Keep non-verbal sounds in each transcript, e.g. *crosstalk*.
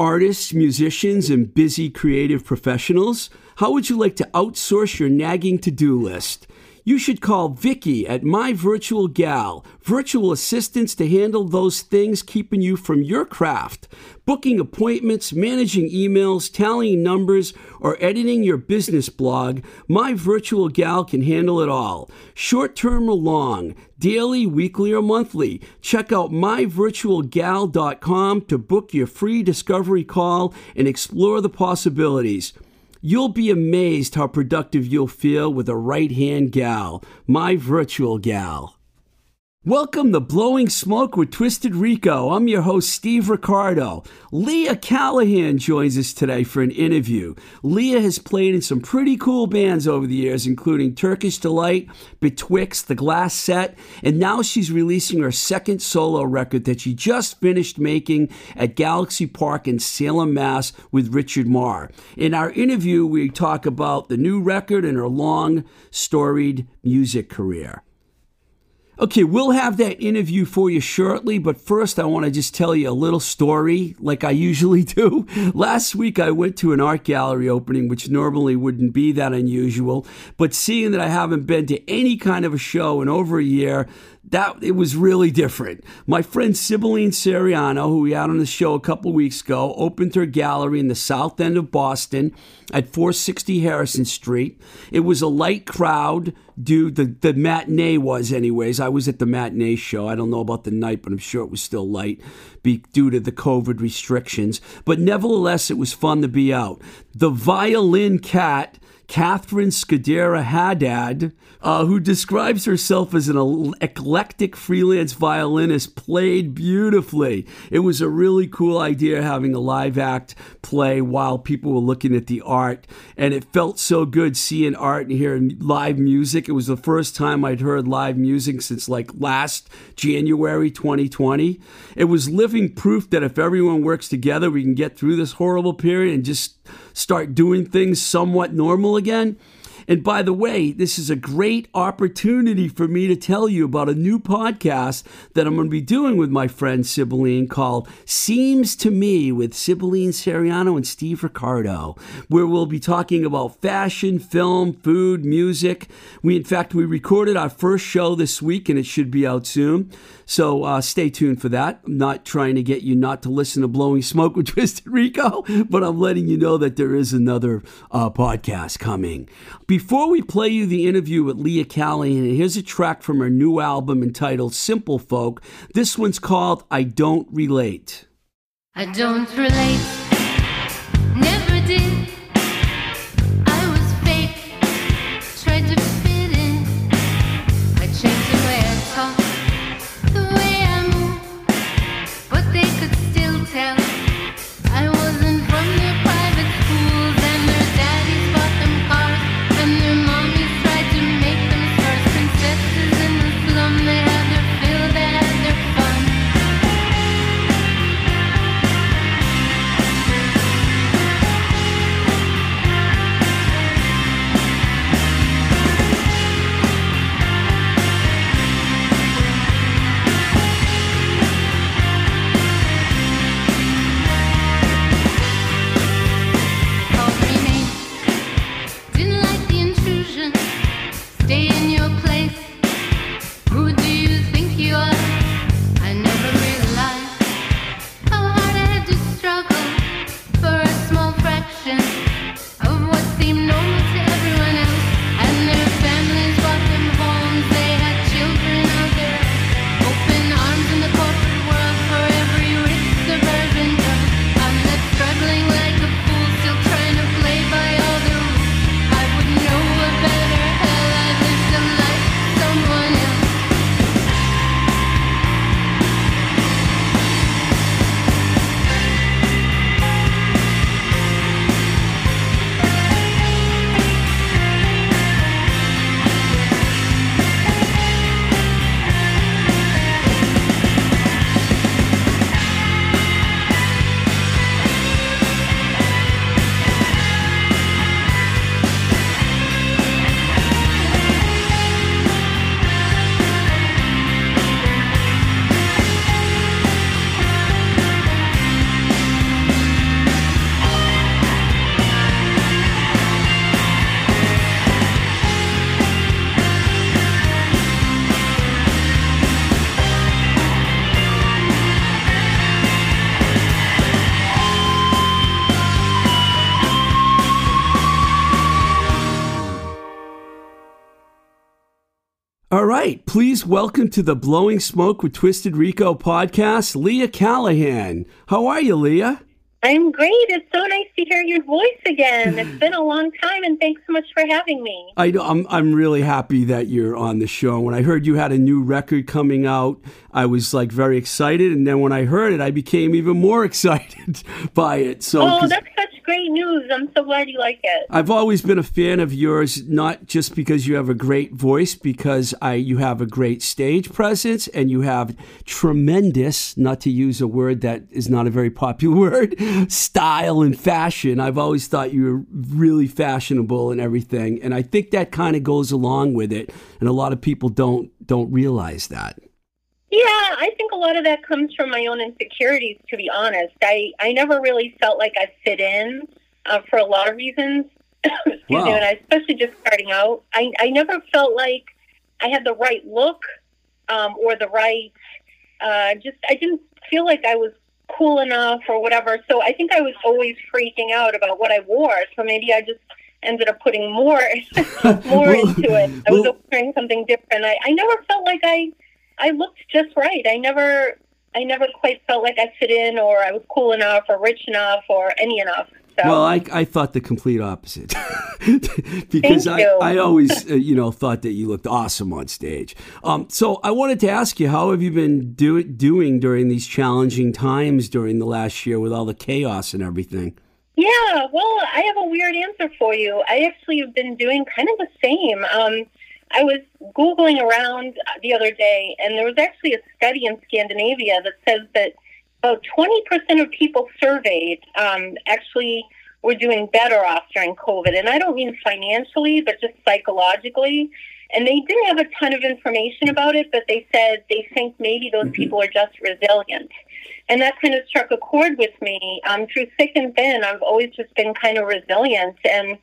Artists, musicians, and busy creative professionals. How would you like to outsource your nagging to do list? You should call Vicky at My Virtual Gal, virtual assistants to handle those things keeping you from your craft. Booking appointments, managing emails, tallying numbers, or editing your business blog, My Virtual Gal can handle it all. Short term or long, daily, weekly, or monthly. Check out myvirtualgal.com to book your free discovery call and explore the possibilities. You'll be amazed how productive you'll feel with a right hand gal, my virtual gal. Welcome to Blowing Smoke with Twisted Rico. I'm your host, Steve Ricardo. Leah Callahan joins us today for an interview. Leah has played in some pretty cool bands over the years, including Turkish Delight, Betwixt, The Glass Set, and now she's releasing her second solo record that she just finished making at Galaxy Park in Salem, Mass. with Richard Marr. In our interview, we talk about the new record and her long, storied music career. Okay, we'll have that interview for you shortly, but first I want to just tell you a little story like I usually *laughs* do. Last week I went to an art gallery opening, which normally wouldn't be that unusual, but seeing that I haven't been to any kind of a show in over a year, that it was really different. My friend Sibylline Seriano, who we had on the show a couple weeks ago, opened her gallery in the south end of Boston at 460 Harrison Street. It was a light crowd due the the matinee was anyways. I was at the matinee show. I don't know about the night, but I'm sure it was still light be, due to the COVID restrictions. But nevertheless, it was fun to be out. The violin cat Catherine Scudera Haddad, uh, who describes herself as an eclectic freelance violinist, played beautifully. It was a really cool idea having a live act play while people were looking at the art, and it felt so good seeing art and hearing live music. It was the first time I'd heard live music since like last January 2020. It was living proof that if everyone works together, we can get through this horrible period and just start doing things somewhat normal again. And by the way, this is a great opportunity for me to tell you about a new podcast that I'm going to be doing with my friend Sibylline called Seems to Me with Sibylline Seriano and Steve Ricardo, where we'll be talking about fashion, film, food, music. We, in fact, we recorded our first show this week and it should be out soon. So uh, stay tuned for that. I'm not trying to get you not to listen to Blowing Smoke with *laughs* Twisted Rico, but I'm letting you know that there is another uh, podcast coming. Before we play you the interview with Leah Callahan, here's a track from her new album entitled Simple Folk. This one's called I Don't Relate. I don't relate, All right, please welcome to the Blowing Smoke with Twisted Rico podcast, Leah Callahan. How are you, Leah? I'm great. It's so nice to hear your voice again. It's been a long time, and thanks so much for having me. I know I'm I'm really happy that you're on the show. When I heard you had a new record coming out, I was like very excited, and then when I heard it, I became even more *laughs* excited by it. So Oh, that's such great news. I'm so glad you like it. I've always been a fan of yours, not just because you have a great voice, because I you have a great stage presence and you have tremendous, not to use a word that is not a very popular *laughs* word, style and fashion. I've always thought you were really fashionable and everything, and I think that kind of goes along with it. And a lot of people don't don't realize that. Yeah, I think a lot of that comes from my own insecurities, to be honest. I, I never really felt like I fit in uh, for a lot of reasons. *coughs* Excuse Wow. me, and I, especially just starting out. I, I never felt like I had the right look um, or the right, uh, just, I didn't feel like I was cool enough or whatever. So I think I was always freaking out about what I wore. So maybe I just ended up putting more *laughs* more *laughs* Well- into it. I was well- wearing something different. I, I never felt like I I looked just right. I never I never quite felt like I fit in or I was cool enough or rich enough or any enough. So Well, I, I thought the complete opposite *laughs* because I. I always uh, you know thought that you looked awesome on stage. Um, so I wanted to ask you, how have you been do, doing during these challenging times during the last year with all the chaos and everything? Yeah, well, I have a weird answer for you. I actually have been doing kind of the same. Um, I was Googling around the other day, and there was actually a study in Scandinavia that says that about 20% of people surveyed um, actually were doing better off during COVID. And I don't mean financially, but just psychologically. And they didn't have a ton of information about it, but they said they think maybe those people are just resilient. And that kind of struck a chord with me. Um, through thick and thin, I've always just been kind of resilient. And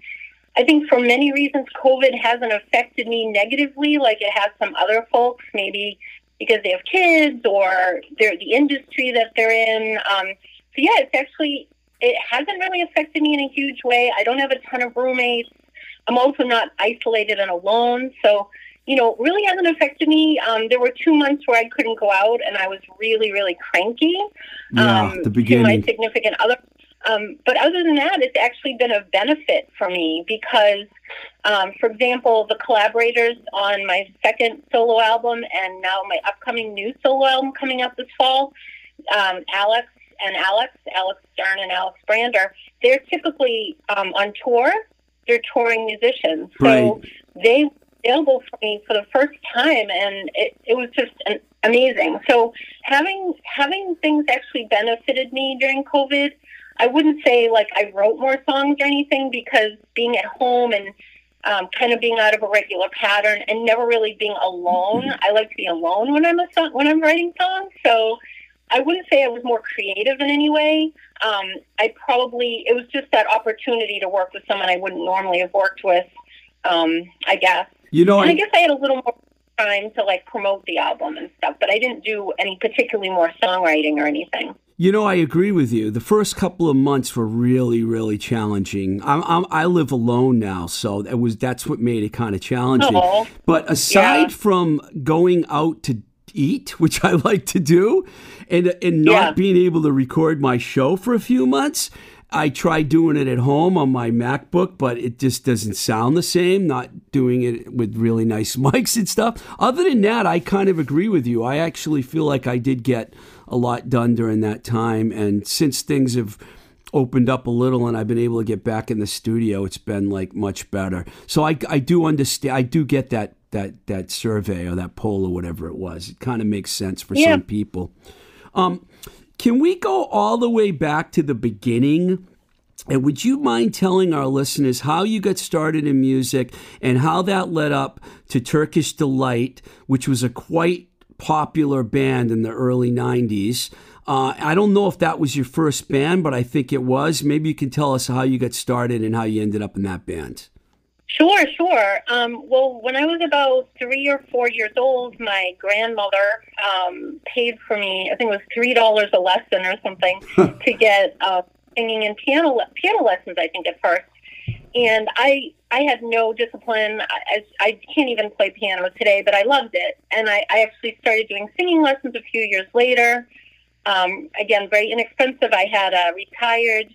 I think for many reasons, COVID hasn't affected me negatively like it has some other folks, maybe because they have kids or they're the industry that they're in. Um, so yeah, it's actually, it hasn't really affected me in a huge way. I don't have a ton of roommates. I'm also not isolated and alone. So, you know, really hasn't affected me. Um, there were two months where I couldn't go out and I was really, really cranky Yeah, um, the to my beginning. significant other. Um, but other than that, it's actually been a benefit for me because, um, for example, the collaborators on my second solo album and now my upcoming new solo album coming out this fall, um, Alex and Alex, Alex Stern and Alex Brander, they're typically um, on tour. They're touring musicians. So they were available for me for the first time, and it, it was just an, amazing. So having having things actually benefited me during COVID. I wouldn't say like I wrote more songs or anything because being at home and um, kind of being out of a regular pattern and never really being alone. I like to be alone when I'm a song, when I'm writing songs. So I wouldn't say I was more creative in any way. Um, I probably it was just that opportunity to work with someone I wouldn't normally have worked with. Um, I guess. You know, And I I, guess I had a little more time to like promote the album and stuff, but I didn't do any particularly more songwriting or anything. You know, I agree with you. The first couple of months were really, really challenging. I'm, I'm, I live alone now, so that was that's what made it kind of challenging. Oh, But aside Yeah. from going out to eat, *laughs* which I like to do, and and not Yeah. being able to record my show for a few months, I tried doing it at home on my MacBook, but it just doesn't sound the same. Not doing it with really nice *laughs* mics and stuff. Other than that, I kind of agree with you. I actually feel like I did get a lot done during that time, and since things have opened up a little and I've been able to get back in the studio, it's been like much better. So I, I do understand. I do get that that that survey or that poll or whatever it was. It kind of makes sense for Yeah. some people. Um, can we go all the way back to the beginning? And would you mind telling our listeners how you got started in music and how that led up to Turkish Delight, which was a quite popular band in the early 90s? Uh, I don't know if that was your first band, but I think it was. Maybe you can tell us how you got started and how you ended up in that band. Sure, sure. Um, well, when I was about three or four years old, my grandmother um, paid for me. I think it was three dollars a lesson or something to get uh, singing and piano le- piano lessons. I think at first, and I I had no discipline. I, I, can't even play piano today, but I loved it. And I, I actually started doing singing lessons a few years later. Um, again, very inexpensive. I had a retired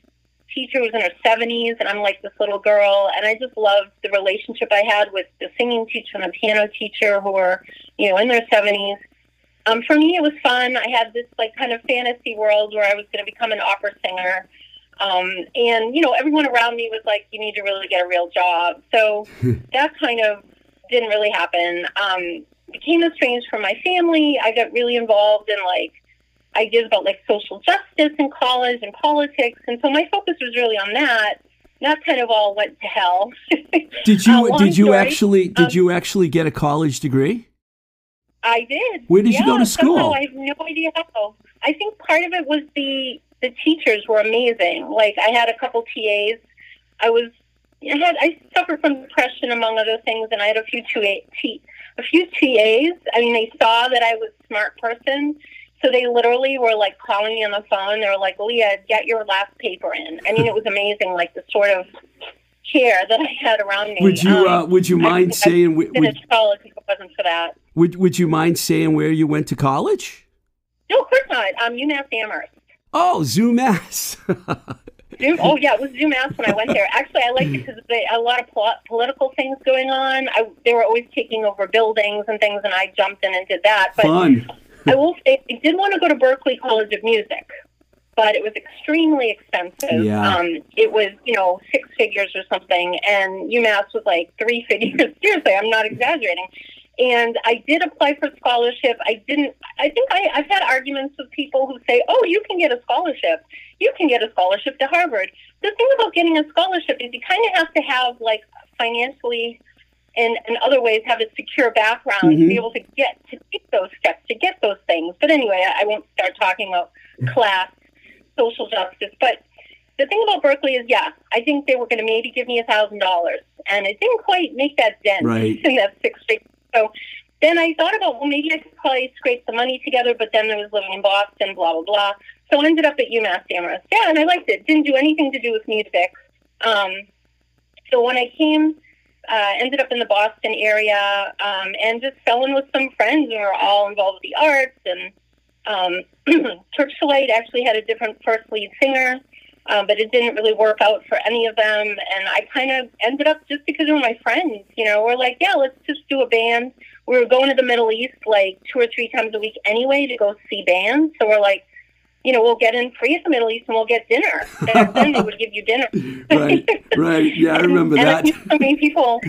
teacher who was in her 70s, and I'm like this little girl. And I just loved the relationship I had with the singing teacher and the piano teacher who were, you know, in their 70s. Um, for me, it was fun. I had this like kind of fantasy world where I was going to become an opera singer. Um, and, you know, everyone around me was like, you need to really get a real job. So *laughs* that kind of didn't really happen. Um, became estranged from my family. I got really involved in like ideas about like social justice in college and politics. And so my focus was really on that. That kind of all went to hell. *laughs* Did you Uh, did you story. actually did Um, you actually get a college degree? I did. Where did you go to school? somehow I have no idea how. I think part of it was the the teachers were amazing. Like I had a couple TAs. I was I had I suffered from depression among other things, and I had a few TA, T, a few TAs. I mean, they saw that I was a smart person, so they literally were like calling me on the phone. They were like, "Leah, get your last paper in." I mean, it was amazing, like the sort of care that I had around me. Would you Um, uh, would you mind I saying wh- would, finished college if it wasn't for that. would would you mind saying where you went to college? No, of course not. Um, UMass Amherst. Oh, ZooMass. Zoom. Oh yeah, it was ZoomAss when I went there. Actually, I liked it because they a lot of pol- political things going on. I, they were always taking over buildings and things, and I jumped in and did that. But Fun. I will say, I did want to go to Berklee College of Music, but it was extremely expensive. Yeah. Um, it was you know six figures or something, and UMass was like three figures. *laughs* Seriously, I'm not exaggerating. And I did apply for scholarship. I didn't. I think I, I've had arguments with people who say, "Oh, you can get a scholarship. You can get a scholarship to Harvard." The thing about getting a scholarship is you kind of have to have like financially and in other ways have a secure background to be Mhm. able to get to take those steps to get those things. But anyway, I I won't start talking about class, social justice. But the thing about Berklee is, yeah, I think they were going to maybe give me a thousand dollars, and it didn't quite make that dent Right. in that six figure. So then I thought about, well, maybe I could probably scrape the money together. But then I was living in Boston, blah blah blah. So I ended up at UMass Amherst. Yeah, and I liked it. Didn't do anything to do with music. Um, so when I came uh, ended up in the Boston area um, and just fell in with some friends who were all involved with the arts. And um, *clears throat* Turk Light actually had a different first lead singer, uh, but it didn't really work out for any of them. And I kind of ended up just because were my friends. You know, we're like, yeah, let's just do a band. We were going to the Middle East like two or three times a week anyway to go see bands. So we're like, you know, we'll get in free at the Middle East and we'll get dinner. Back then *laughs* they would give you dinner. right, right. Yeah, I remember *laughs* and that. I, I mean, people.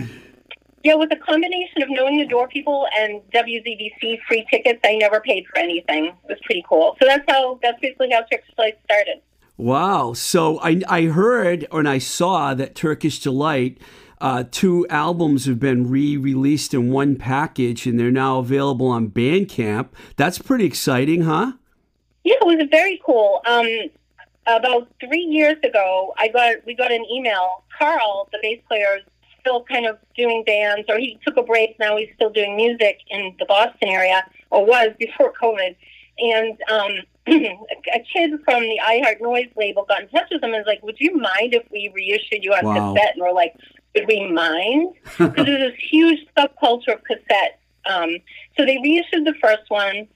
Yeah, with a combination of knowing the door people and WZBC free tickets, I never paid for anything. It was pretty cool. So that's how that's basically how Turkish Delight started. Wow. So I, I heard and I saw that Turkish Delight, uh, two albums have been re released in one package and they're now available on Bandcamp. That's pretty exciting, huh? Yeah, it was very cool. Um, about three years ago, I got we got an email. Carl, the bass player, is still kind of doing bands, or he took a break. Now he's still doing music in the Boston area, or was before COVID. And um, *clears throat* a kid from the iHeart Noise label got in touch with them and was like, "Would you mind if we reissued you on Wow. cassette?" And we're like, "Would we mind?" Because there's this huge subculture of cassette. Um, so they reissued the first one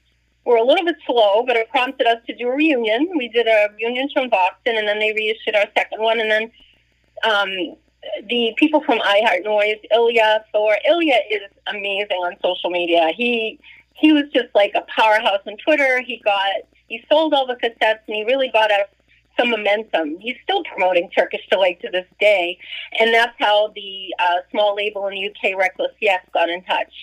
We're a little bit slow, but it prompted us to do a reunion. We did a reunion show in Boston, and then they reissued our second one. And then um, the people from iHeart Noise, Ilya Thor, Ilya is amazing on social media. He he was just like a powerhouse on Twitter. He got he sold all the cassettes, and he really got us some momentum. He's still promoting Turkish Delight to this day, and that's how the uh, small label in the UK, Reckless Yes, got in touch.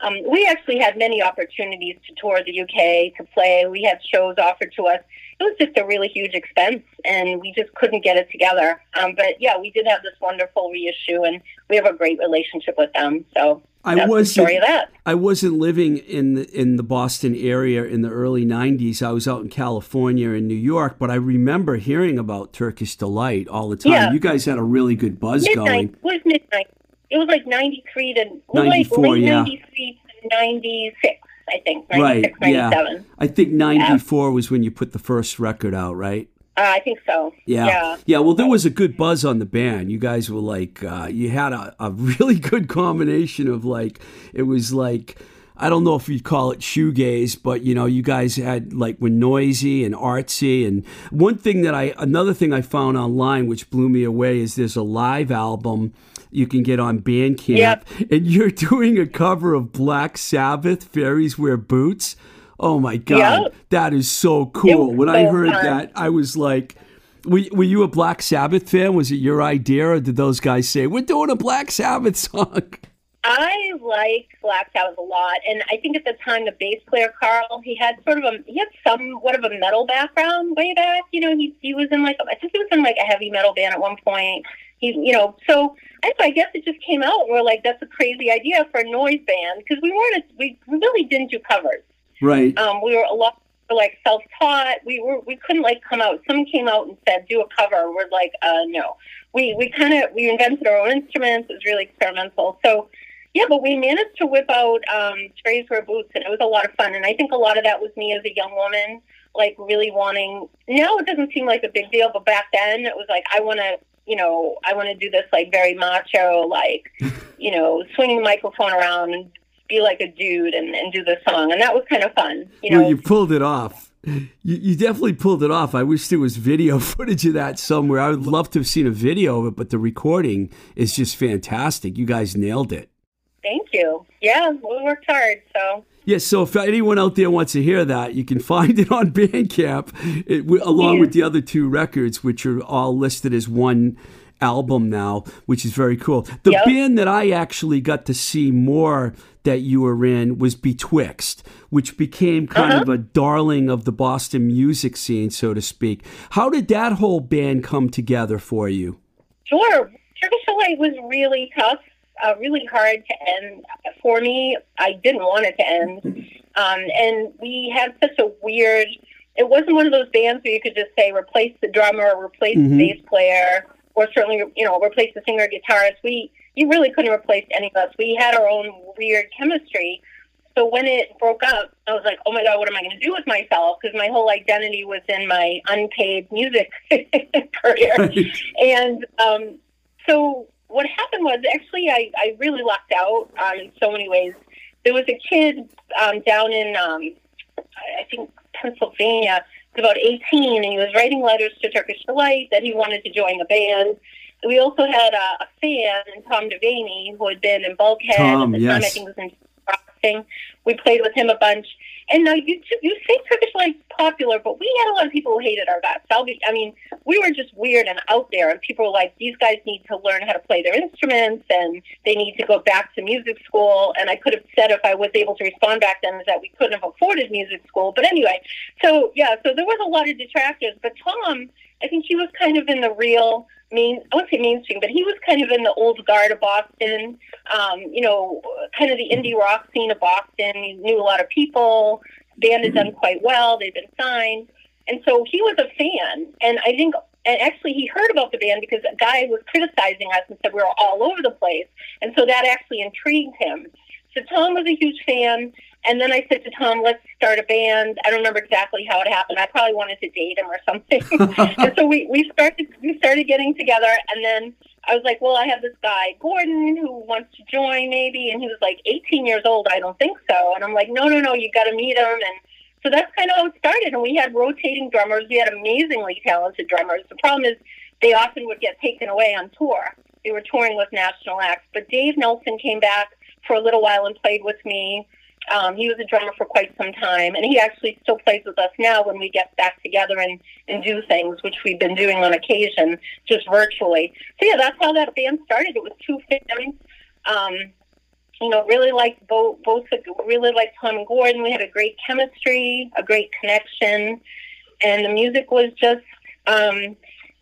Um, we actually had many opportunities to tour the UK to play. We had shows offered to us. It was just a really huge expense, and we just couldn't get it together. Um, but yeah, we did have this wonderful reissue, and we have a great relationship with them. So I wasn't story of that. I wasn't living in the in the Boston area in the early '90s. I was out in California and New York, but I remember hearing about Turkish Delight all the time. Yeah. You guys had a really good buzz Midnight going. it was midnight. It was like ninety three to it was like 94, late yeah. ninety three to ninety six, I think. Right, 96, yeah. I think '94 was when you put the first record out, right? Uh, I think so. Yeah. Yeah. Yeah. Well, there was a good buzz on the band. You guys were like, uh, you had a, a *laughs* really good combination of like, it was like, I don't know if you'd call it shoegaze, but you know, you guys had like were noisy and artsy. And one thing that I, another thing I found online which blew me away is there's a live album you can get on Bandcamp, Yep. and you're doing a cover of Black Sabbath, "Fairies Wear Boots." Oh my god, Yep. that is so cool! When I heard fun. that, I was like. Were, were you a Black Sabbath fan? Was it your idea, or did those guys say we're doing a Black Sabbath song? I liked Black Sabbath a lot, and I think at the time the bass player Carl, he had sort of a he had somewhat of a metal background way back. You know, he he was in like I think he was in like a heavy metal band at one point. He, you know, so I, I guess it just came out. and We're like, that's a crazy idea for a noise band because we weren't. A, we really didn't do covers. Right. Um, we were a lot like self-taught. We were we couldn't like come out. Someone came out and said do a cover. We're like, uh, no. We we kind of we invented our own instruments. It was really experimental. So yeah, but we managed to whip out um, Strays Wear Boots, and it was a lot of fun. And I think a lot of that was me as a young woman, like really wanting. Now it doesn't seem like a big deal, but back then it was like I want to. You know, I want to do this like very macho, like, *laughs* you know, swinging the microphone around and be like a dude and, and do the song. And that was kind of fun. You know, well, you pulled it off. You, you definitely pulled it off. I wish there was video *laughs* footage of that somewhere. I would love to have seen a video of it, but the recording is just fantastic. You guys nailed it. Thank you. Yeah, we worked hard. So Yes, so if anyone out there wants to hear that, you can *laughs* find it on Bandcamp, it, along with the other two records, which are all listed as one album now, which is very cool. The Yep. band that I actually got to see more that you were in was Betwixt, which became kind Uh-huh. of a darling of the Boston music scene, so to speak. How did that whole band come together for you? sure, Turkish Delight was really tough, uh, really hard to end for me. I didn't want it to end, um, and we had such a weird. It wasn't one of those bands where you could just say replace the drummer, replace Mhm. the bass player, or certainly you know replace the singer, guitarist. We you really couldn't replace any of us. We had our own weird chemistry. So when it broke up, I was like, "Oh my god, what am I going to do with myself?" Because my whole identity was in my unpaid music *laughs* career. And um, so what happened was actually I, I really lucked out um, in so many ways. There was a kid um, down in um, I think Pennsylvania, was about 18, and he was writing letters to Turkish Delight that he wanted to join the band. We also had a, a fan, Tom Devaney, who had been in Bulkhead Tom, the time. I think was in boxing. We played with him a bunch. And now you you say Turkish Delight's popular, but we had a lot of people who hated our be, I mean, we were just weird and out there, and people were like, "These guys need to learn how to play their instruments, and they need to go back to music school." And I could have said if I was able to respond back then is that we couldn't have afforded music school. But anyway, so yeah, so there was a lot of detractors. But Tom, I think he was kind of in the real main, I wouldn't say mainstream, but he was kind of in the old guard of Boston. Um, you know, kind of the indie rock scene of Boston. He knew a lot of people. Band had done quite well. They'd been signed. And so he was a fan. And I think, and actually he heard about the band because a guy was criticizing us and said we were all over the place. And so that actually intrigued him. So Tom was a huge fan. And then I said to Tom, let's start a band. I don't remember exactly how it happened. I probably wanted to date him or something. *laughs* and so we, we started we started getting together and then I was like, Well, I have this guy, Gordon, who wants to join maybe and he was like eighteen years old, I don't think so. And I'm like, No, no, no, you gotta meet him and so that's kind of how it started and we had rotating drummers. We had amazingly talented drummers. The problem is they often would get taken away on tour. They were touring with national acts. But Dave Nelson came back for a little while and played with me. Um, he was a drummer for quite some time, and he actually still plays with us now when we get back together and, and do things, which we've been doing on occasion, just virtually. So yeah, that's how that band started. It was two fans. Um, you know, really liked both. Both really liked Tom and Gordon. We had a great chemistry, a great connection, and the music was just, um,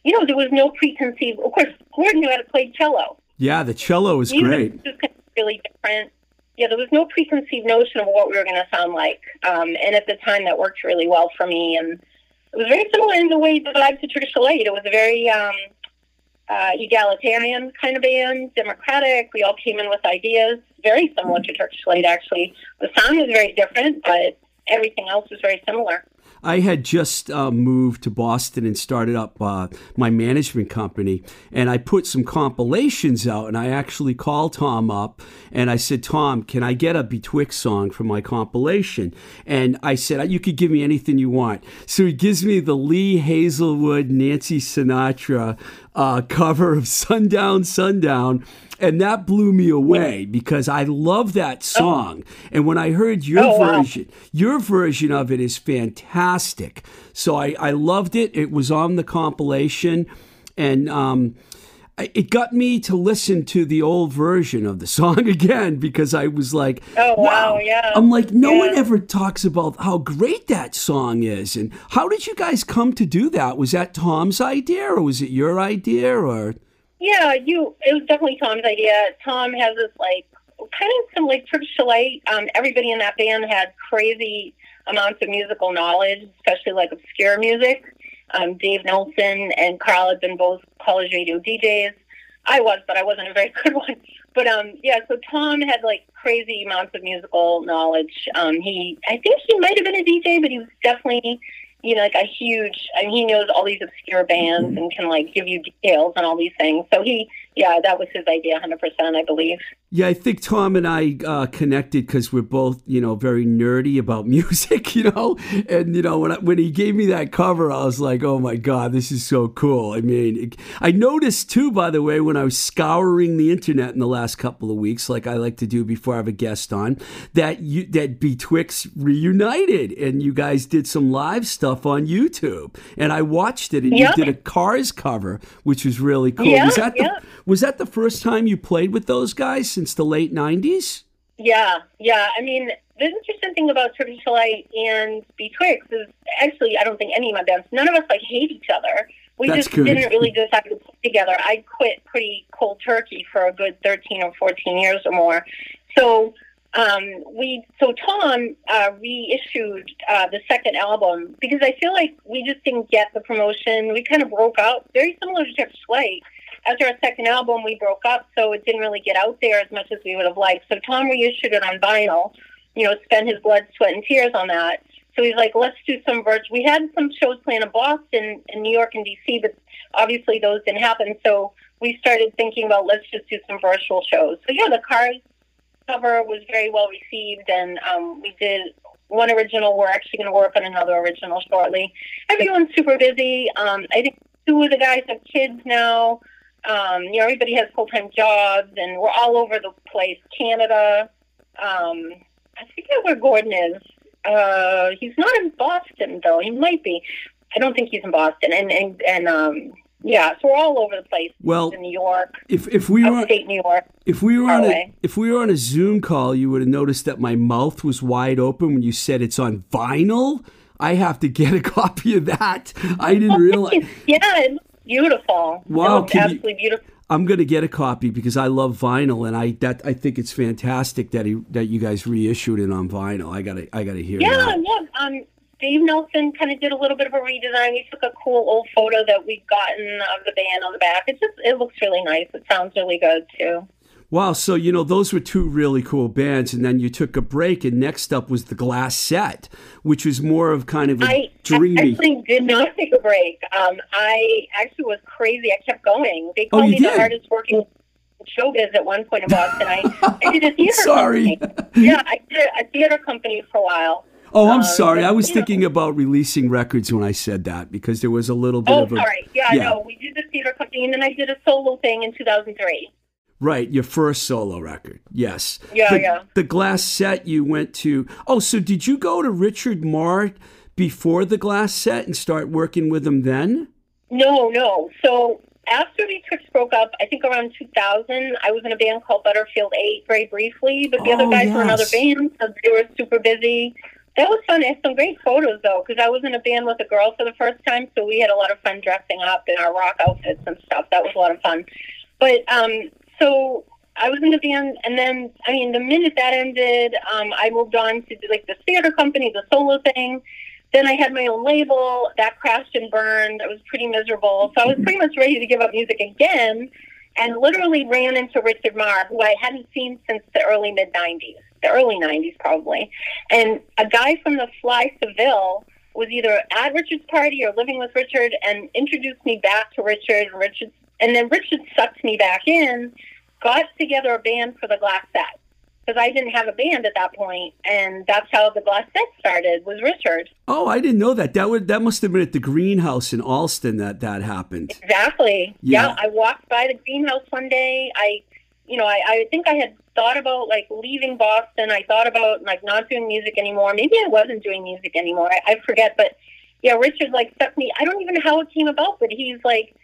you know, there was no preconceived. Of course, Gordon knew how to play cello Yeah, the cello is music great. was really different. Yeah, there was no preconceived notion of what we were going to sound like, um, and at the time that worked really well for me. And it was very similar in the way that I to Turkish Delight. It was a very um, uh, egalitarian kind of band, democratic. We all came in with ideas, very similar to Turkish Delight. Actually, the sound was very different, but everything else was very similar. I had just uh, moved to Boston and started up uh, my management company, and I put some compilations out. And I actually called Tom up and I said, Tom, can I get a Betwixt song for my compilation? And I said, you could give me anything you want. So he gives me the Lee Hazlewood, Nancy Sinatra uh, cover of Sundown, Sundown. And that blew me away because I love that song. And when I heard your Oh, wow. version, your version of it is fantastic. So I, I loved it. It was on the compilation. And um, it got me to listen to the old version of the *laughs* song again because I was like, Oh, wow, yeah. I'm like, no one ever talks about how great that song is. And how did you guys come to do that? Was that Tom's idea or was it your idea or? Yeah, you. It was definitely Tom's idea. Tom has this like kind of some like Turkish delight. Um, everybody in that band had crazy amounts of musical knowledge, especially like obscure music. Um, Dave Nelson and Carl had been both college radio DJs. I was, but I wasn't a very *laughs* good one. But um, yeah, so Tom had like crazy amounts of musical knowledge. Um, he, I think he might have been a DJ, but he was definitely, you know, like a huge. I mean, he knows all these obscure bands and can like give you details on all these things. So he, yeah, that was his idea, hundred percent, I believe. Yeah, I think Tom and I uh, connected because we're both, you know, very nerdy about *laughs* music, you know. And you know, when I, when he gave me that cover, I was like, "Oh my god, this is so cool!" I mean, it, I noticed too, by the way, when I was scouring the internet in the last couple of weeks, like I like to do before I have a guest on, that you that Betwixt reunited and you guys did some live stuff on YouTube, and I watched it, and Yeah. you did a Cars cover, which was really cool. Yeah, was that the, yeah. Was that the first time you played with those guys since the late '90s? Yeah, yeah. I mean, the interesting thing about Turkish Delight and Betwixt is actually, I don't think any of my bands, none of us like hate each other. We That's just good. didn't really decide to play together. I quit pretty cold turkey for a good 13 or 14 years or more. So, um, we, so Tom, uh, reissued, uh, the second album because I feel like we just didn't get the promotion. We kind of broke out, very similar to Turkish Delight after our second album, we broke up, so it didn't really get out there as much as we would have liked. So Tom reissued it on vinyl, you know, spent his blood, sweat, and tears on that. So he's like, let's do some virtual. We had some shows planned in Boston, and New York, and D.C., but obviously those didn't happen. So we started thinking about let's just do some virtual shows. So yeah, the Cars cover was very well received, and um, we did one original. We're actually going to work on another original shortly. Everyone's super busy. Um, I think two of the guys have kids now. Um, you know, everybody has full time jobs, and we're all over the place. Canada. Um, I forget where Gordon is. Uh, he's not in Boston though. He might be. I don't think he's in Boston. And and and um, yeah, so we're all over the place. Well, in New York, if if we were upstate New York. if we were on a if we were on a Zoom call, you would have noticed that my mouth was wide open when you said it's on vinyl. I have to get a *laughs* copy of that. I didn't realize. *laughs* yeah, it's beautiful. Wow, can you- absolutely beautiful. I'm gonna get a copy because I love vinyl, and I that I think it's fantastic that he that you guys reissued it on vinyl. I gotta I gotta hear it. Yeah, that. yeah. Um, Dave Nelson kind of did a little bit of a redesign. He took a cool old photo that we'd gotten of the band on the back. It just it looks really nice. It sounds really good too. Wow, so you know those were two really cool bands, and then you took a break, and next up was the Glass Set, which was more of kind of a I dreamy. actually did not take a break. Um, I actually was crazy. I kept going. They Oh, called you me did? the hardest working showbiz at one point in Boston. I, I did a *laughs* theater Sorry. company. Yeah, I did a theater company for a while. Oh, I'm Um, sorry. I was you know- thinking about releasing records when I said that because there was a little bit Oh, of a sorry. Yeah, yeah. no, we did the theater company, and then I did a solo thing in 2003. Right. Your first solo record, yes. Yeah, the, yeah. The Glass Set you went to. Oh, so did you go to Richard Marr before the Glass Set and start working with him then? No, no. So after the Tricks broke up, I think around 2000, I was in a band called Butterfield 8 very briefly, but the Oh, other guys were in other bands, so they were super busy. That was fun. I had some great photos, though, because I was in a band with a girl for the first time, so we had a lot of fun dressing up in our rock outfits and stuff. That was a lot of fun. But, um, so I was in the band, and then, I mean, the minute that ended, um, I moved on to, like, the theater company, the solo thing. Then I had my own label that crashed and burned. I was pretty miserable. So I was pretty much ready to give up music again and literally ran into Richard Marr, who I hadn't seen since the early mid 90s, the early 90s probably. And a guy from the Fly Seville was either at Richard's party or living with Richard and introduced me back to Richard and Richard and then Richard sucked me back in, got together a band for the Glass Set. Because I didn't have a band at that point, and that's how the Glass Set started. Was Richard Oh, I didn't know that. That would that must have been at the greenhouse in Allston that that happened. exactly? Yeah. I walked by the greenhouse one day. I, you know, I, I think I had thought about like leaving Boston. I thought about like not doing music anymore. Maybe I wasn't doing music anymore. I, I forget, but yeah, Richard like stuck me. I don't even know how it came about, but he's like.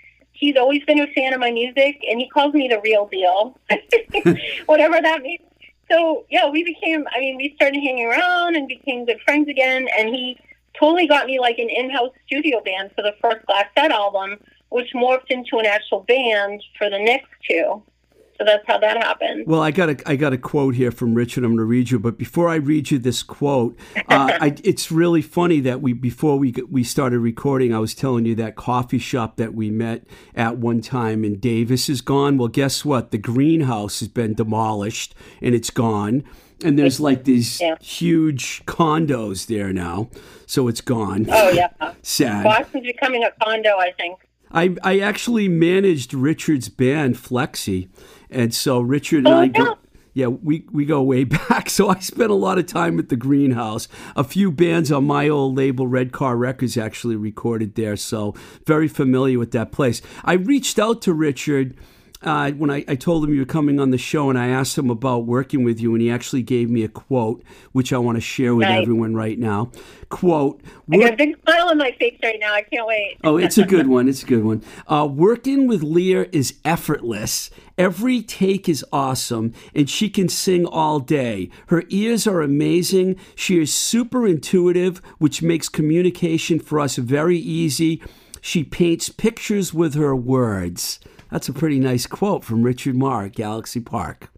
He's always been a fan of my music, and he calls me the real deal, *laughs* whatever that means. So yeah, we became. I mean, we started hanging around and became good friends again. And he totally got me like an in-house studio band for the first Glass Set album, which morphed into an actual band for the next two. So that's how that happened. Well, I got a I got a quote here from Richard. I'm going to read you, but before I read you this quote, uh, *laughs* I, it's really funny that we before we we started recording, I was telling you that coffee shop that we met at one time in Davis is gone. Well, guess what? The greenhouse has been demolished and it's gone. And there's like these Yeah. huge condos there now, so it's gone. Oh yeah, *laughs* Sad. Boston's becoming a condo. I think. I, I actually managed Richard's band Flexi, and so Richard and Oh, I yeah. go. Yeah, we, we go way *laughs* back. So I spent a lot of time at the greenhouse. A few bands on my old label, Red Car Records, actually recorded there. So very familiar with that place. I reached out to Richard uh, when I, I told him you were coming on the show, and I asked him about working with you, and he actually gave me a quote, which I want to share with everyone right now. Quote: I "Work- got a big smile on my face right now. I can't wait. Oh, it's a good one. It's a good one. Uh, working with Leah is effortless. Every take is awesome, and she can sing all day. Her ears are amazing. She is super intuitive, which makes communication for us very easy. She paints pictures with her words. That's a pretty nice quote from Richard Marr at Galaxy Park.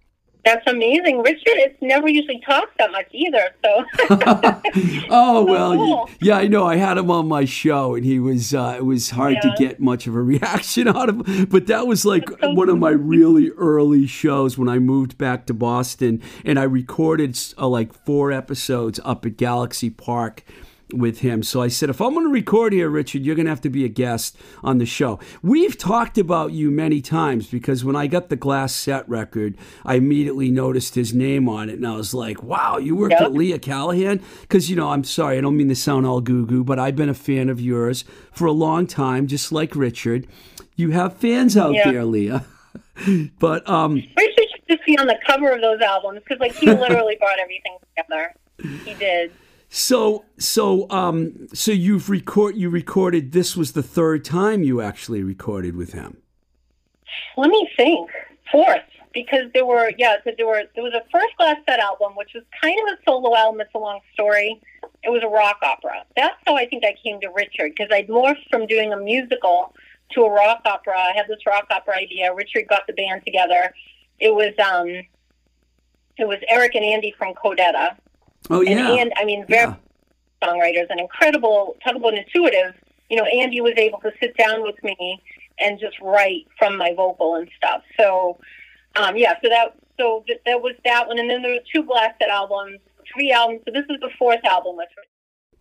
That's amazing, Richard. It's never usually talks that much either. So *laughs* Oh well, cool. yeah, I know. I had him on my show, and he was. Uh, it was hard to get much of a *laughs* reaction out of him, but that was like so one of my really early shows when I moved back to Boston, and I recorded uh, like four episodes up at Galaxy Park with him. So I said, if I'm going to record here, Richard, you're going to have to be a guest on the show. We've talked about you many times because when I got the Glass Set record, I immediately noticed his name on it, and I was like, wow, you worked Yep. with Leah Callahan? Because, you know, I'm sorry, I don't mean to sound all goo goo, but I've been a fan of yours for a long time, just like Richard. You have fans out Yeah. there, Leah. *laughs* but um, Richard should just be on the cover of those albums because, like, he *laughs* literally brought everything together. He did. So so um, so you've record you recorded. This was the third time you actually recorded with him. Let me think. Fourth, because there were yeah, because there were there was a first Glass Set album, which was kind of a solo album. It's a long story. It was a rock opera. That's how I think I came to Richard because I'd morphed from doing a musical to a rock opera. I had this rock opera idea. Richard got the band together. It was um, it was Eric and Andy from Codetta. Oh And, yeah, and I mean, very yeah. songwriters and incredible, incredible and intuitive. You know, Andy was able to sit down with me and just write from my vocal and stuff. So, um, yeah, so that so th- that was that one, and then there were two blasted albums, three albums. So this is the fourth album with.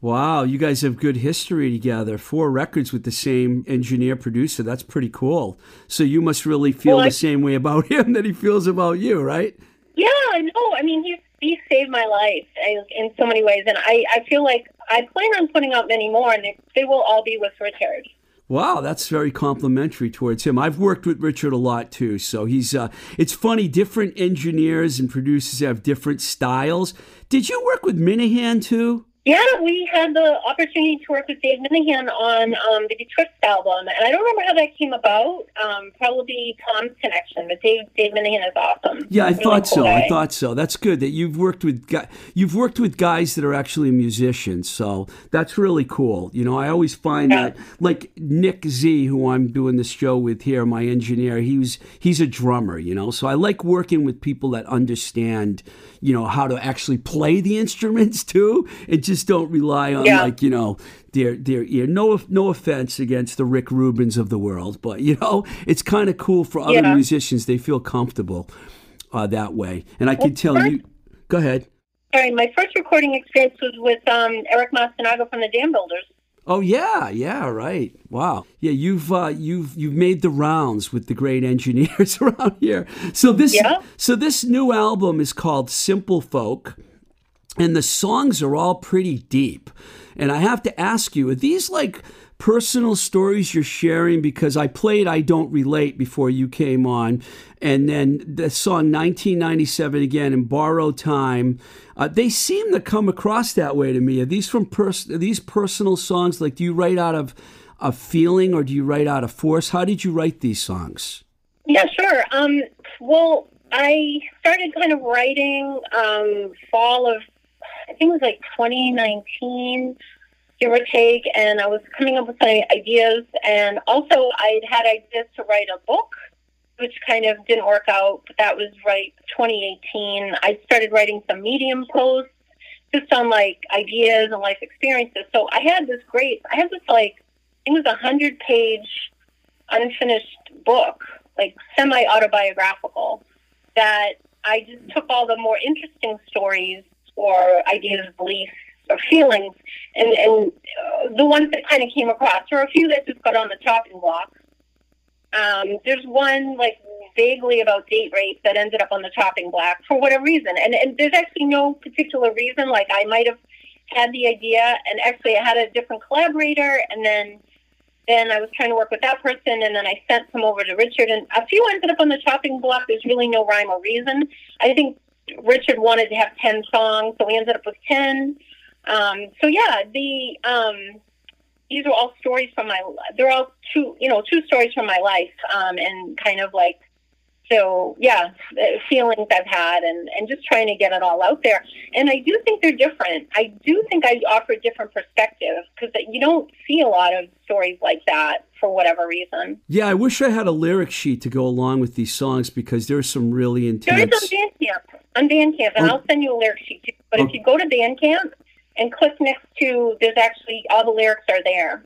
Wow, you guys have good history together. Four records with the same engineer producer. That's pretty cool. So you must really feel Well, the I- same way about *laughs* him that he feels about you, right? Yeah, no, I mean he he saved my life in so many ways, and I I feel like I plan on putting out many more, and they, they will all be with Richard. Wow, that's very complimentary towards him. I've worked with Richard a lot too, so he's. Uh, it's funny. Different engineers and producers have different styles. Did you work with Minehan too? Yeah, we had the opportunity to work with Dave Minehan on um, the Betwixt album, and I don't remember how that came about. Um, probably Tom's connection, but Dave Dave Minehan is awesome. Yeah, I Really thought cool so. I thought so. That's good that you've worked with guy, you've worked with guys that are actually musicians. So that's really cool. You know, I always find Yeah. that like Nick Z, who I'm doing this show with here, my engineer, he's he's a drummer. You know, so I like working with people that understand, you know, how to actually play the *laughs* instruments too, and just don't rely on Yeah. like you know their their ear. No no offense against the Rick Rubins of the world, but you know, it's kind of cool for other Yeah. musicians. They feel comfortable uh, that way. And I can tell you. Go ahead. sorry, my first recording experience was with um, Eric Masunaga from the Dambuilders. Oh yeah, yeah, right. Wow. Yeah, you've uh, you've you've made the rounds with the great *laughs* engineers around here. So this Yeah. so this new album is called Simple Folk, and the songs are all pretty deep. And I have to ask you, are these like personal stories you're sharing? Because I played "I Don't Relate" before you came on, and then the song "1997" again and "Borrowed Time." Uh, they seem to come across that way to me. Are these from pers- these personal songs? Like, do you write out of a feeling or do you write out of force? How did you write these songs? Yeah, sure. Um, well, I started kind of writing um, fall of, I think it was like 2019, give or take, and I was coming up with ideas. And also, I'd had ideas to write a book, which kind of didn't work out, but that was right 2018. I started writing some Medium posts just on like ideas and life experiences. So I had this great, I had this like, it was a hundred page unfinished book, like semi autobiographical, that I just took all the more interesting stories or ideas, beliefs, or feelings, and, and uh, the ones that kind of came across. There were a few that just got on the chopping block. Um, there's one like vaguely about date rape that ended up on the chopping block for whatever reason, and and there's actually no particular reason. Like I might have had the idea, and actually I had a different collaborator, and then then I was trying to work with that person, and then I sent some over to Richard, and a few ended up on the chopping block. There's really no rhyme or reason. I think Richard wanted to have ten songs, so we ended up with ten. Um, so yeah, the um, these are all stories from my. They're all two, you know, two stories from my life, um, and kind of like. So yeah, feelings I've had, and and just trying to get it all out there. And I do think they're different. I do think I offer a different perspective because you don't see a lot of stories like that for whatever reason. Yeah, I wish I had a lyric sheet to go along with these songs because there's some really intense There is on Bandcamp, on Bandcamp, and Oh. I'll send you a lyric sheet too. But Oh. if you go to Bandcamp and click next to, there's actually all the lyrics are there.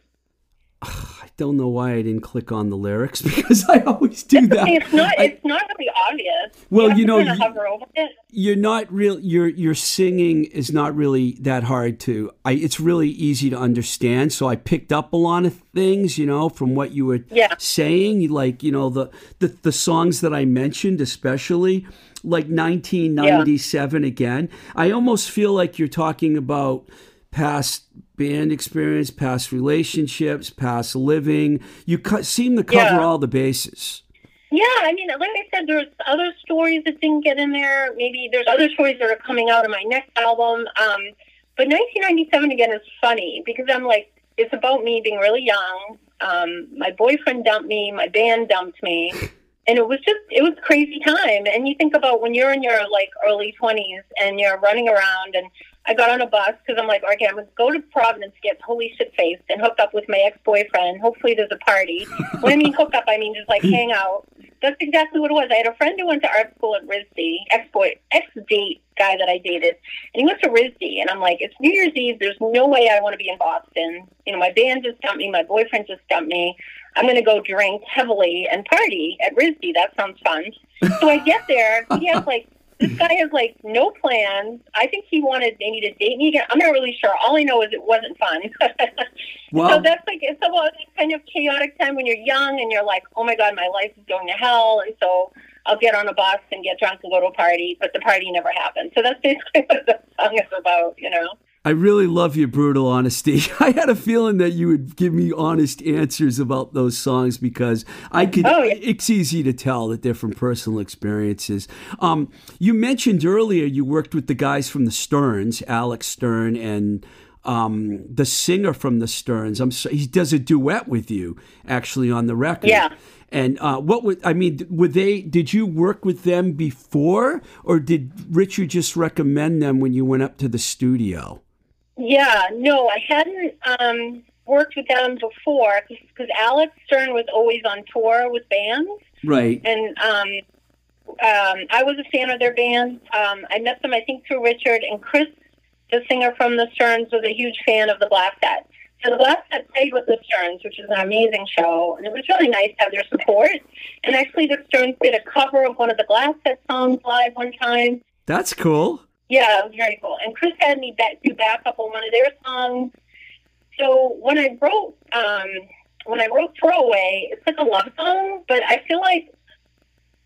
Don't know why I didn't click on the lyrics *laughs* because I always do I that. mean, it's not. I- it's not really obvious. Well, have you know, you- hover over it. you're not real your your singing is not really that hard to I it's really easy to understand so I picked up a lot of things you know from what you were Yeah. saying like you know the, the the songs that I mentioned especially like 1997 again I almost feel like you're talking about past band experience past relationships past living you co- seem to cover Yeah. all the bases Yeah, I mean, like I said, there's other stories that didn't get in there. Maybe there's other stories that are coming out in my next album. Um, but 1997 again is funny because I'm like, it's about me being really young. Um, my boyfriend dumped me. My band dumped me. *laughs* And it was just, it was a crazy time. And you think about when you're in your like early 20s and you're running around and I got on a bus because I'm like, okay, I'm going to go to Providence, get totally shit faced and hook up with my ex-boyfriend. Hopefully there's a party. *laughs* when I mean hook up, I mean just like hang out. That's exactly what it was. I had a friend who went to art school at RISD, ex-boy, ex-date guy that I dated, and he went to RISD, and I'm like, it's New Year's Eve. There's no way I want to be in Boston. You know, my band just dumped me. My boyfriend just dumped me. I'm going to go drink heavily and party at RISD. That sounds fun. So I get there. He has like, this guy has like no plans. I think he wanted maybe to date me again. I'm not really sure. All I know is it wasn't fun. *laughs* Well- so that's like it's about that kind of chaotic time when you're young and you're like, oh my god, my life is going to hell, and so I'll get on a bus and get drunk and go to a party, but the party never happened. So that's basically *laughs* what the song is about, you know. I really love your brutal honesty. *laughs* I had a feeling that you would give me honest answers about those songs because I could. Oh, yeah. It's easy to tell that they're from personal experiences. Um, you mentioned earlier you worked with the guys from the Stearns, Alex Stern, and um, the singer from the Stearns. I'm so, he does a duet with you actually on the record. Yeah. And uh, what would I mean? Were they? Did you work with them before, or did Richard just recommend them when you went up to the studio? Yeah, no, I hadn't um, worked with them before because Alex Stern was always on tour with bands. Right. and um, um, I was a fan of their band. Um, I met them, I think, through Richard and Chris, the singer from the Sterns, was a huge fan of the Black Set. So the Black Set played with the Sterns, which is an amazing show, and it was really nice to have their support. And actually, the Sterns did a cover of one of the Black Set songs live one time. That's cool. Yeah, it was very cool. And Chris had me back, do backup on one of their songs. So when I wrote, um, when I wrote Throwaway, it's like a love song, but I feel like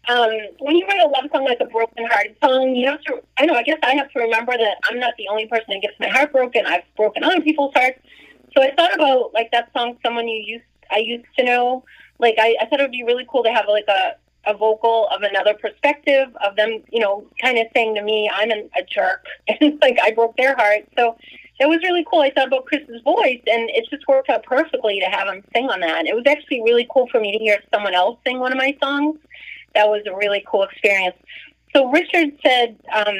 um, when you write a love song like a broken hearted song, you have to, I know, I guess I have to remember that I'm not the only person that gets my heart broken. I've broken other people's hearts. So I thought about like that song, Someone You Used, I Used to Know. Like I, I thought it would be really cool to have like a, a vocal of another perspective of them, you know, kind of saying to me, I'm an, a jerk. *laughs* And like I broke their heart. So it was really cool. I thought about Chris's voice and it just worked out perfectly to have him sing on that. It was actually really cool for me to hear someone else sing one of my songs. That was a really cool experience. So Richard said, um,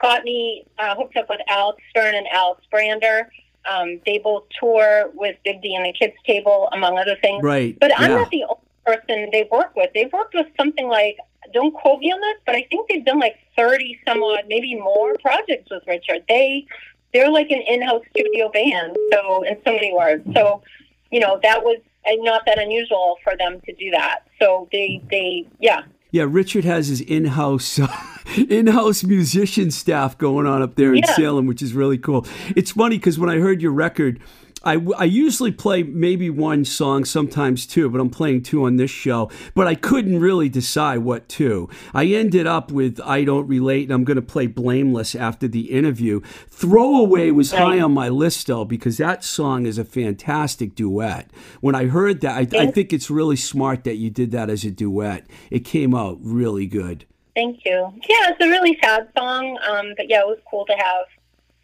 got me uh, hooked up with Alex Stern and Alex Brander. Um, they both tour with Big D and the Kids Table, among other things. Right. But I'm yeah. not the only person they work with. They've worked with something like, don't quote me on this, but I think they've done like 30 some odd, maybe more projects with Richard. They, they're like an in-house studio band. So, in so many words. So, you know, that was uh, not that unusual for them to do that. So they, they, yeah. Yeah, Richard has his in-house *laughs* in-house musician staff going on up there in Yeah. Salem, which is really cool. It's funny because when I heard your record, I, I usually play maybe one song, sometimes two, but I'm playing two on this show. But I couldn't really decide what two. I ended up with I Don't Relate, and I'm going to play Blameless after the interview. Throwaway was high on my list, though, because that song is a fantastic duet. When I heard that, I, I think it's really smart that you did that as a duet. It came out really good. Thank you. Yeah, it's a really sad song. Um, but yeah, it was cool to have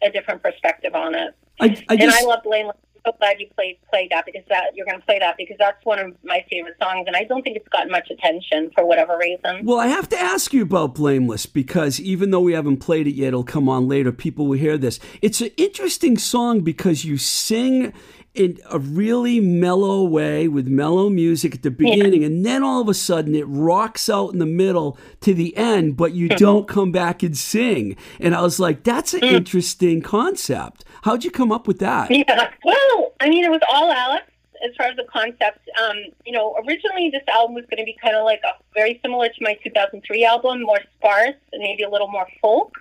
a different perspective on it. I, I and just, I love Blameless. So glad you played played that because that you're going to play that because that's one of my favorite songs, and I don't think it's gotten much attention for whatever reason. Well, I have to ask you about Blameless because even though we haven't played it yet, it'll come on later. People will hear this. It's an interesting song because you sing in a really mellow way with mellow music at the beginning, and then all of a sudden it rocks out in the middle to the end, but you don't come back and sing. And I was like, that's an interesting concept. How'd you come up with that? Yeah. Well, I mean, it was all Alex as far as the concept. Um, you know, originally this album was going to be kind of like a very similar to my 2003 album, more sparse and maybe a little more folk.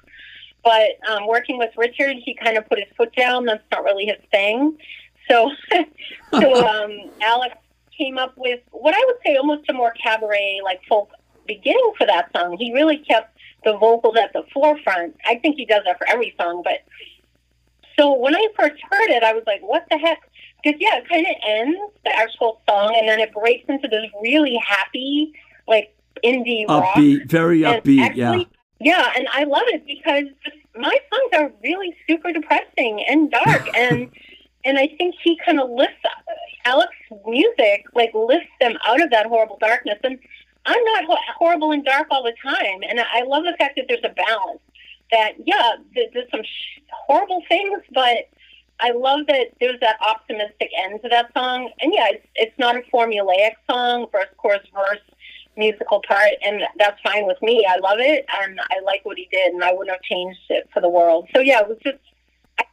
But um, working with Richard, he kind of put his foot down. That's not really his thing. So, *laughs* so um, Alex came up with what I would say almost a more cabaret, like folk beginning for that song. He really kept the vocals at the forefront. I think he does that for every song, but so when I first heard it, I was like, what the heck? Because, yeah, it kind of ends the actual song and then it breaks into this really happy, like, indie rock. Upbeat, very And upbeat, actually- Yeah, and I love it because my songs are really super depressing and dark. and and I think he kind of lifts Alex's music, like, lifts them out of that horrible darkness. And I'm not ho- horrible and dark all the time. And I love the fact that there's a balance that yeah, th- there's some sh- horrible things, but I love that there's that optimistic end to that song. And yeah, it's, it's not a formulaic song, verse, chorus, verse, musical part, and that's fine with me. I love it, and I like what he did, and I wouldn't have changed it for the world. So yeah, it was just.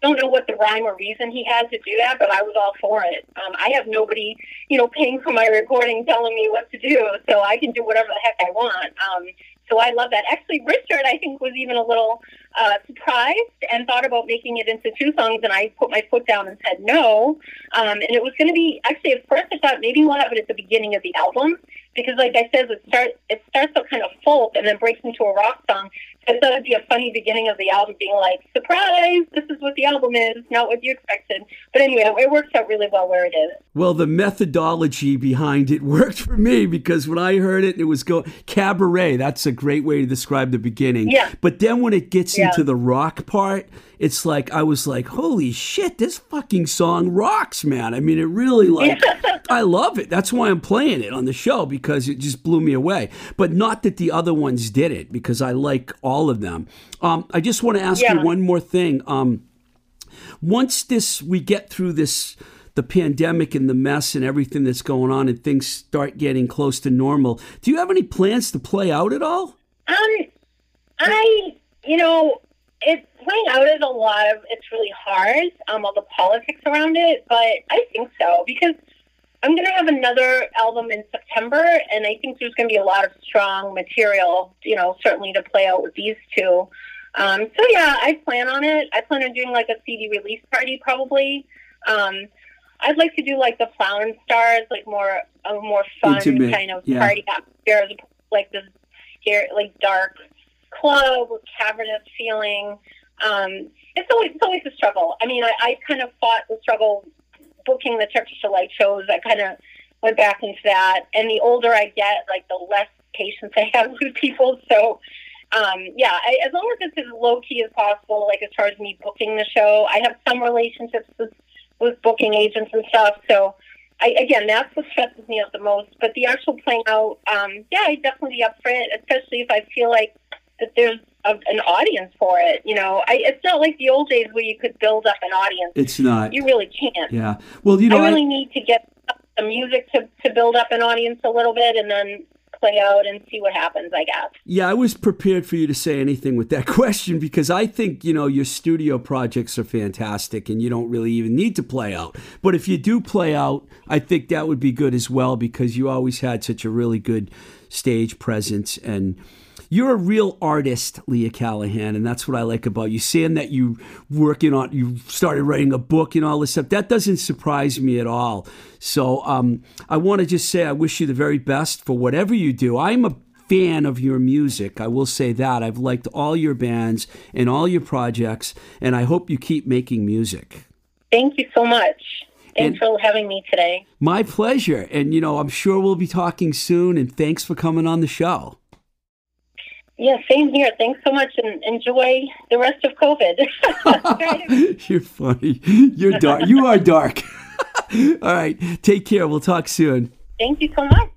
Don't know what the rhyme or reason he had to do that, but I was all for it. Um, I have nobody, you know, paying for my recording, telling me what to do, so I can do whatever the heck I want. Um, so I love that. Actually, Richard, I think, was even a little uh, surprised and thought about making it into two songs, and I put my foot down and said no. Um, and it was going to be actually at first I thought maybe we'll have it at the beginning of the album because, like I said, it starts it starts out kind of folk and then breaks into a rock song. I thought it'd be a funny beginning of the album, being like, "Surprise! This is what the album is, not what you expected." But anyway, it works out really well where it is. Well, the methodology behind it *laughs* worked for me because when I heard it, it was go cabaret. That's a great way to describe the beginning. Yeah. But then when it gets Yeah. into the rock part, it's like I was like, "Holy shit, this fucking song rocks, man!" I mean, it really like *laughs* I love it. That's why I'm playing it on the show because it just blew me away. But not that the other ones did it because I like all of them. Um, I just want to ask you one more thing. Um, once this we get through this the pandemic and the mess and everything that's going on and things start getting close to normal do you have any plans to play out at all Um, I, you know, it playing out is a lot of. It's really hard. Um, all the politics around it, but I think so because I'm going to have another album in September, and I think there's going to be a lot of strong material. You know, certainly to play out with these two. Um, so yeah, I plan on it. I plan on doing like a CD release party probably. Um, I'd like to do like the Flower and Stars, like more a more fun Intimate, kind of yeah. party atmosphere, as opposed to, like this scary, like dark club with cavernous feeling. Um, it's always it's always a struggle. I mean, I, I kind of fought the struggle booking the Turkish Delight shows. I kind of went back into that, and the older I get, like the less patience *laughs* I have with people. So, um, yeah, I, as long as it's as low key as possible, like as far as me booking the show, I have some relationships with with booking agents and stuff. So, I, again, that's what stresses me out the most. But the actual playing out, um, yeah, I'd definitely be up for it, especially if I feel like that there's a, an audience for it. You know, I, it's not like the old days where you could build up an audience. It's not. You really can't. Yeah. Well, you know, I I- really need to get the music to, to build up an audience a little bit and then play out and see what happens, I guess. Yeah, I was prepared for you to say anything with that *laughs* question because I think, you know, your studio projects are fantastic and you don't really even need to play out. But if you do play out, I think that would be good as well because you always had such a really good stage presence and you're a real artist, Leah Callahan, and that's what I like about you. Saying that you working on, you started writing a book and all this stuff. That doesn't surprise me at all. So um, I want to just say I wish you the very best for whatever you do. I'm a fan of your music. I will say that I've liked all your bands and all your projects, and I hope you keep making music. Thank you so much. And- Thanks for having me today. My pleasure, and you know I'm sure we'll be talking soon. And thanks for coming on the show. Yeah, same here. Thanks so much and enjoy the rest of COVID. *laughs* You're funny. You're dark. You are dark. *laughs* All right. Take care. We'll talk soon. Thank you so much.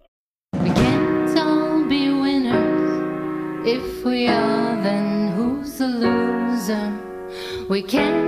We can't all be winners. If we are, then who's the loser? We can't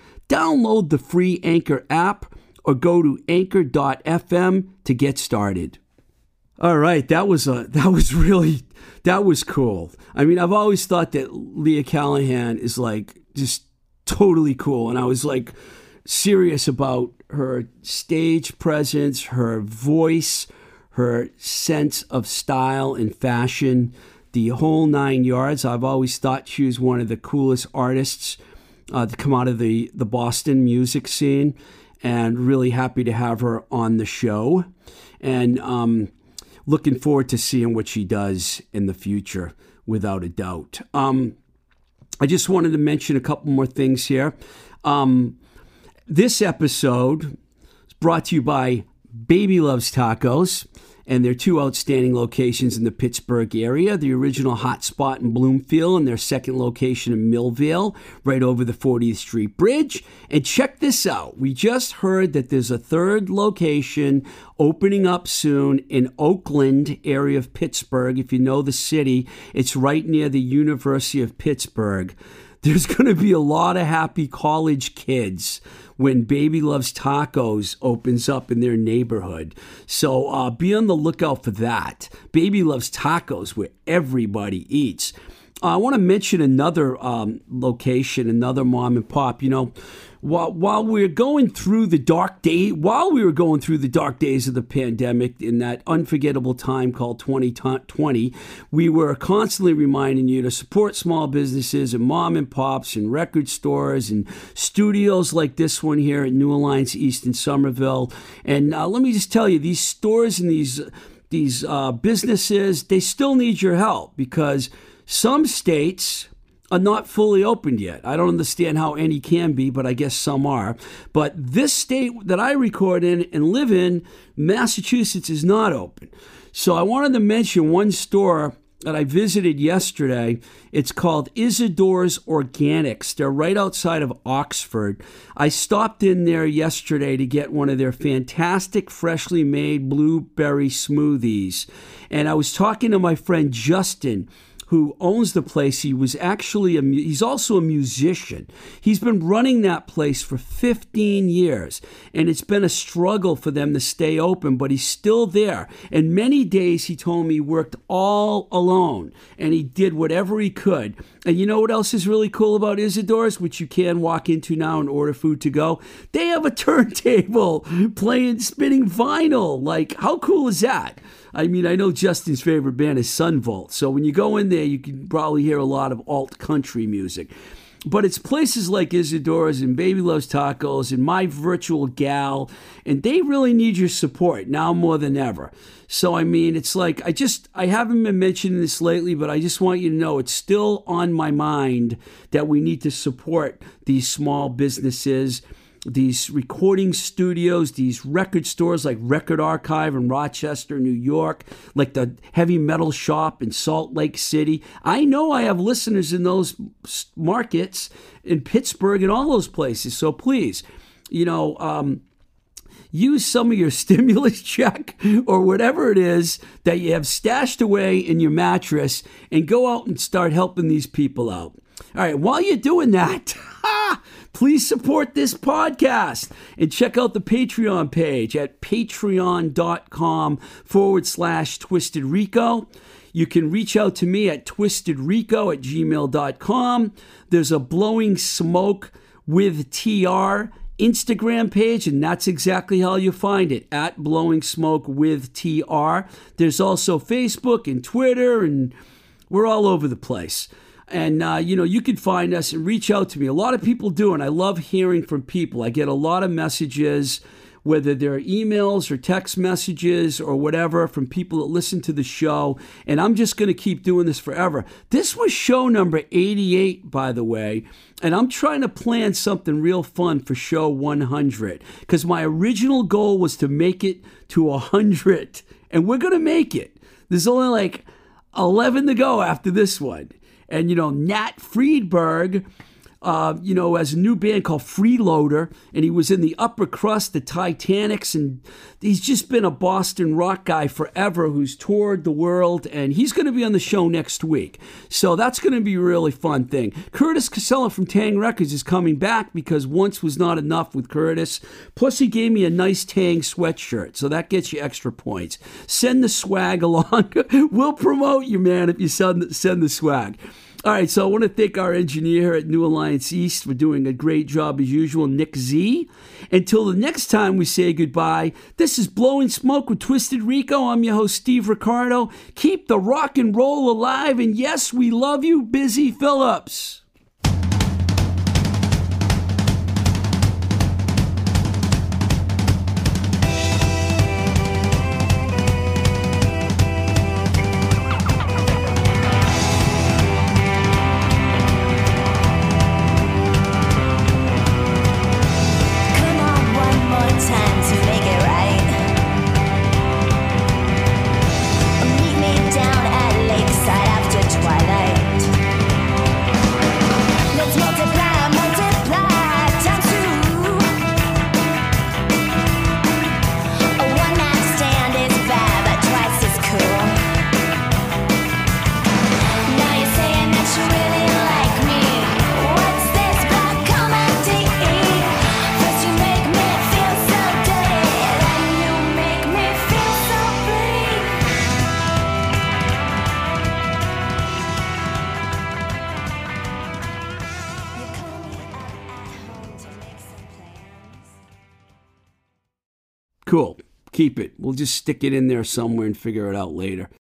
Download the free Anchor app or go to anchor.fm to get started. All right, that was uh, a *laughs* that was really that was cool. I mean, I've always thought that Leah Callahan is like just totally cool and I was like serious about her stage presence, her voice, her sense of style and fashion, the whole nine yards. I've always thought she was one of the coolest artists uh, to come out of the, the Boston music scene, and really happy to have her on the show. And um, looking forward to seeing what she does in the future, without a doubt. Um, I just wanted to mention a couple more things here. Um, this episode is brought to you by Baby Loves Tacos and their two outstanding locations in the Pittsburgh area the original hot spot in Bloomfield and their second location in Millvale, right over the 40th Street Bridge. And check this out we just heard that there's a third location opening up soon in Oakland area of Pittsburgh. If you know the city, it's right near the University of Pittsburgh. There's *laughs* going to be a lot of happy college kids when Baby Loves Tacos opens up in their neighborhood. So uh, be on the lookout for that. Baby Loves Tacos, where everybody eats. I want to mention another um, location, another mom and pop. You know, while while we're going through the dark day, while we were going through the dark days of the pandemic in that unforgettable time called 2020, we were constantly reminding you to support small businesses and mom and pops and record stores and studios like this one here at New Alliance East in Somerville. And uh, let me just tell you, these stores and these these uh, businesses, they still need your help because some states are not fully opened yet. I don't understand how any can be, but I guess some are. But this state that I record in and live in, Massachusetts, is not open. So I wanted to mention one store that I visited yesterday. It's called Isidore's Organics. They're right outside of Oxford. I stopped in there yesterday to get one of their fantastic freshly made blueberry smoothies. And I was talking to my friend Justin who owns the place. He was actually a he's also a musician. He's been running that place for 15 years, and it's been a struggle for them to stay open, but he's still there. And many days he told me he worked all alone, and he did whatever he could. And you know what else is really cool about Isidore's, which you can walk into now and order food to go? They have a *laughs* turntable playing spinning vinyl. Like, how cool is that? I mean, I know Justin's favorite band is Son Volt, so when you go in there, you can probably hear a lot of alt country music. But it's places like Isidore's and Baby Loves Tacos and My Virtual Gal, and they really need your support now more than ever. So, I mean, it's like, I just, I haven't been mentioning this lately, but I just want you to know it's still on my mind that we need to support these small businesses these recording studios, these record stores like Record Archive in Rochester, New York, like the Heavy Metal Shop in Salt Lake City. I know I have listeners in those markets, in Pittsburgh, and all those places. So please, you know, um, use some of your *laughs* stimulus check or whatever it is that you have stashed away in your mattress and go out and start helping these people out. All right, while you're doing that, *laughs* please support this podcast and check out the Patreon page at patreon.com forward slash twisted rico. You can reach out to me at twistedrico at gmail.com. There's a blowing smoke with TR Instagram page, and that's exactly how you find it at Blowing Smoke with TR. There's also Facebook and Twitter, and we're all over the place. And, uh, you know, you can find us and reach out to me. A lot of people do, and I love hearing from people. I get a lot of messages whether they're emails or text messages or whatever from people that listen to the show. And I'm just going to keep doing this forever. This was show number 88, by the way. And I'm trying to plan something real fun for show 100 because my original goal was to make it to 100. And we're going to make it. There's only like 11 to go after this one. And, you know, Nat Freedberg uh, you know, as a new band called Freeloader, and he was in the upper crust, the Titanics, and he's just been a Boston rock guy forever who's toured the world, and he's going to be on the show next week. So that's going to be a really fun thing. Curtis Casella from Taang! Records is coming back because once was not enough with Curtis. Plus, he gave me a nice Tang sweatshirt, so that gets you extra points. Send the swag *laughs* along. we'll promote you, man, if you send, send the swag. All right, so I want to thank our engineer at New Alliance East for doing a great job as usual, Nick Z. Until the next time we say goodbye, this is Blowing Smoke with Twisted Rico. I'm your host, Steve Ricardo. Keep the rock and roll alive, and yes, we love you, Busy Phillips. Keep it. We'll just stick it in there somewhere and figure it out later.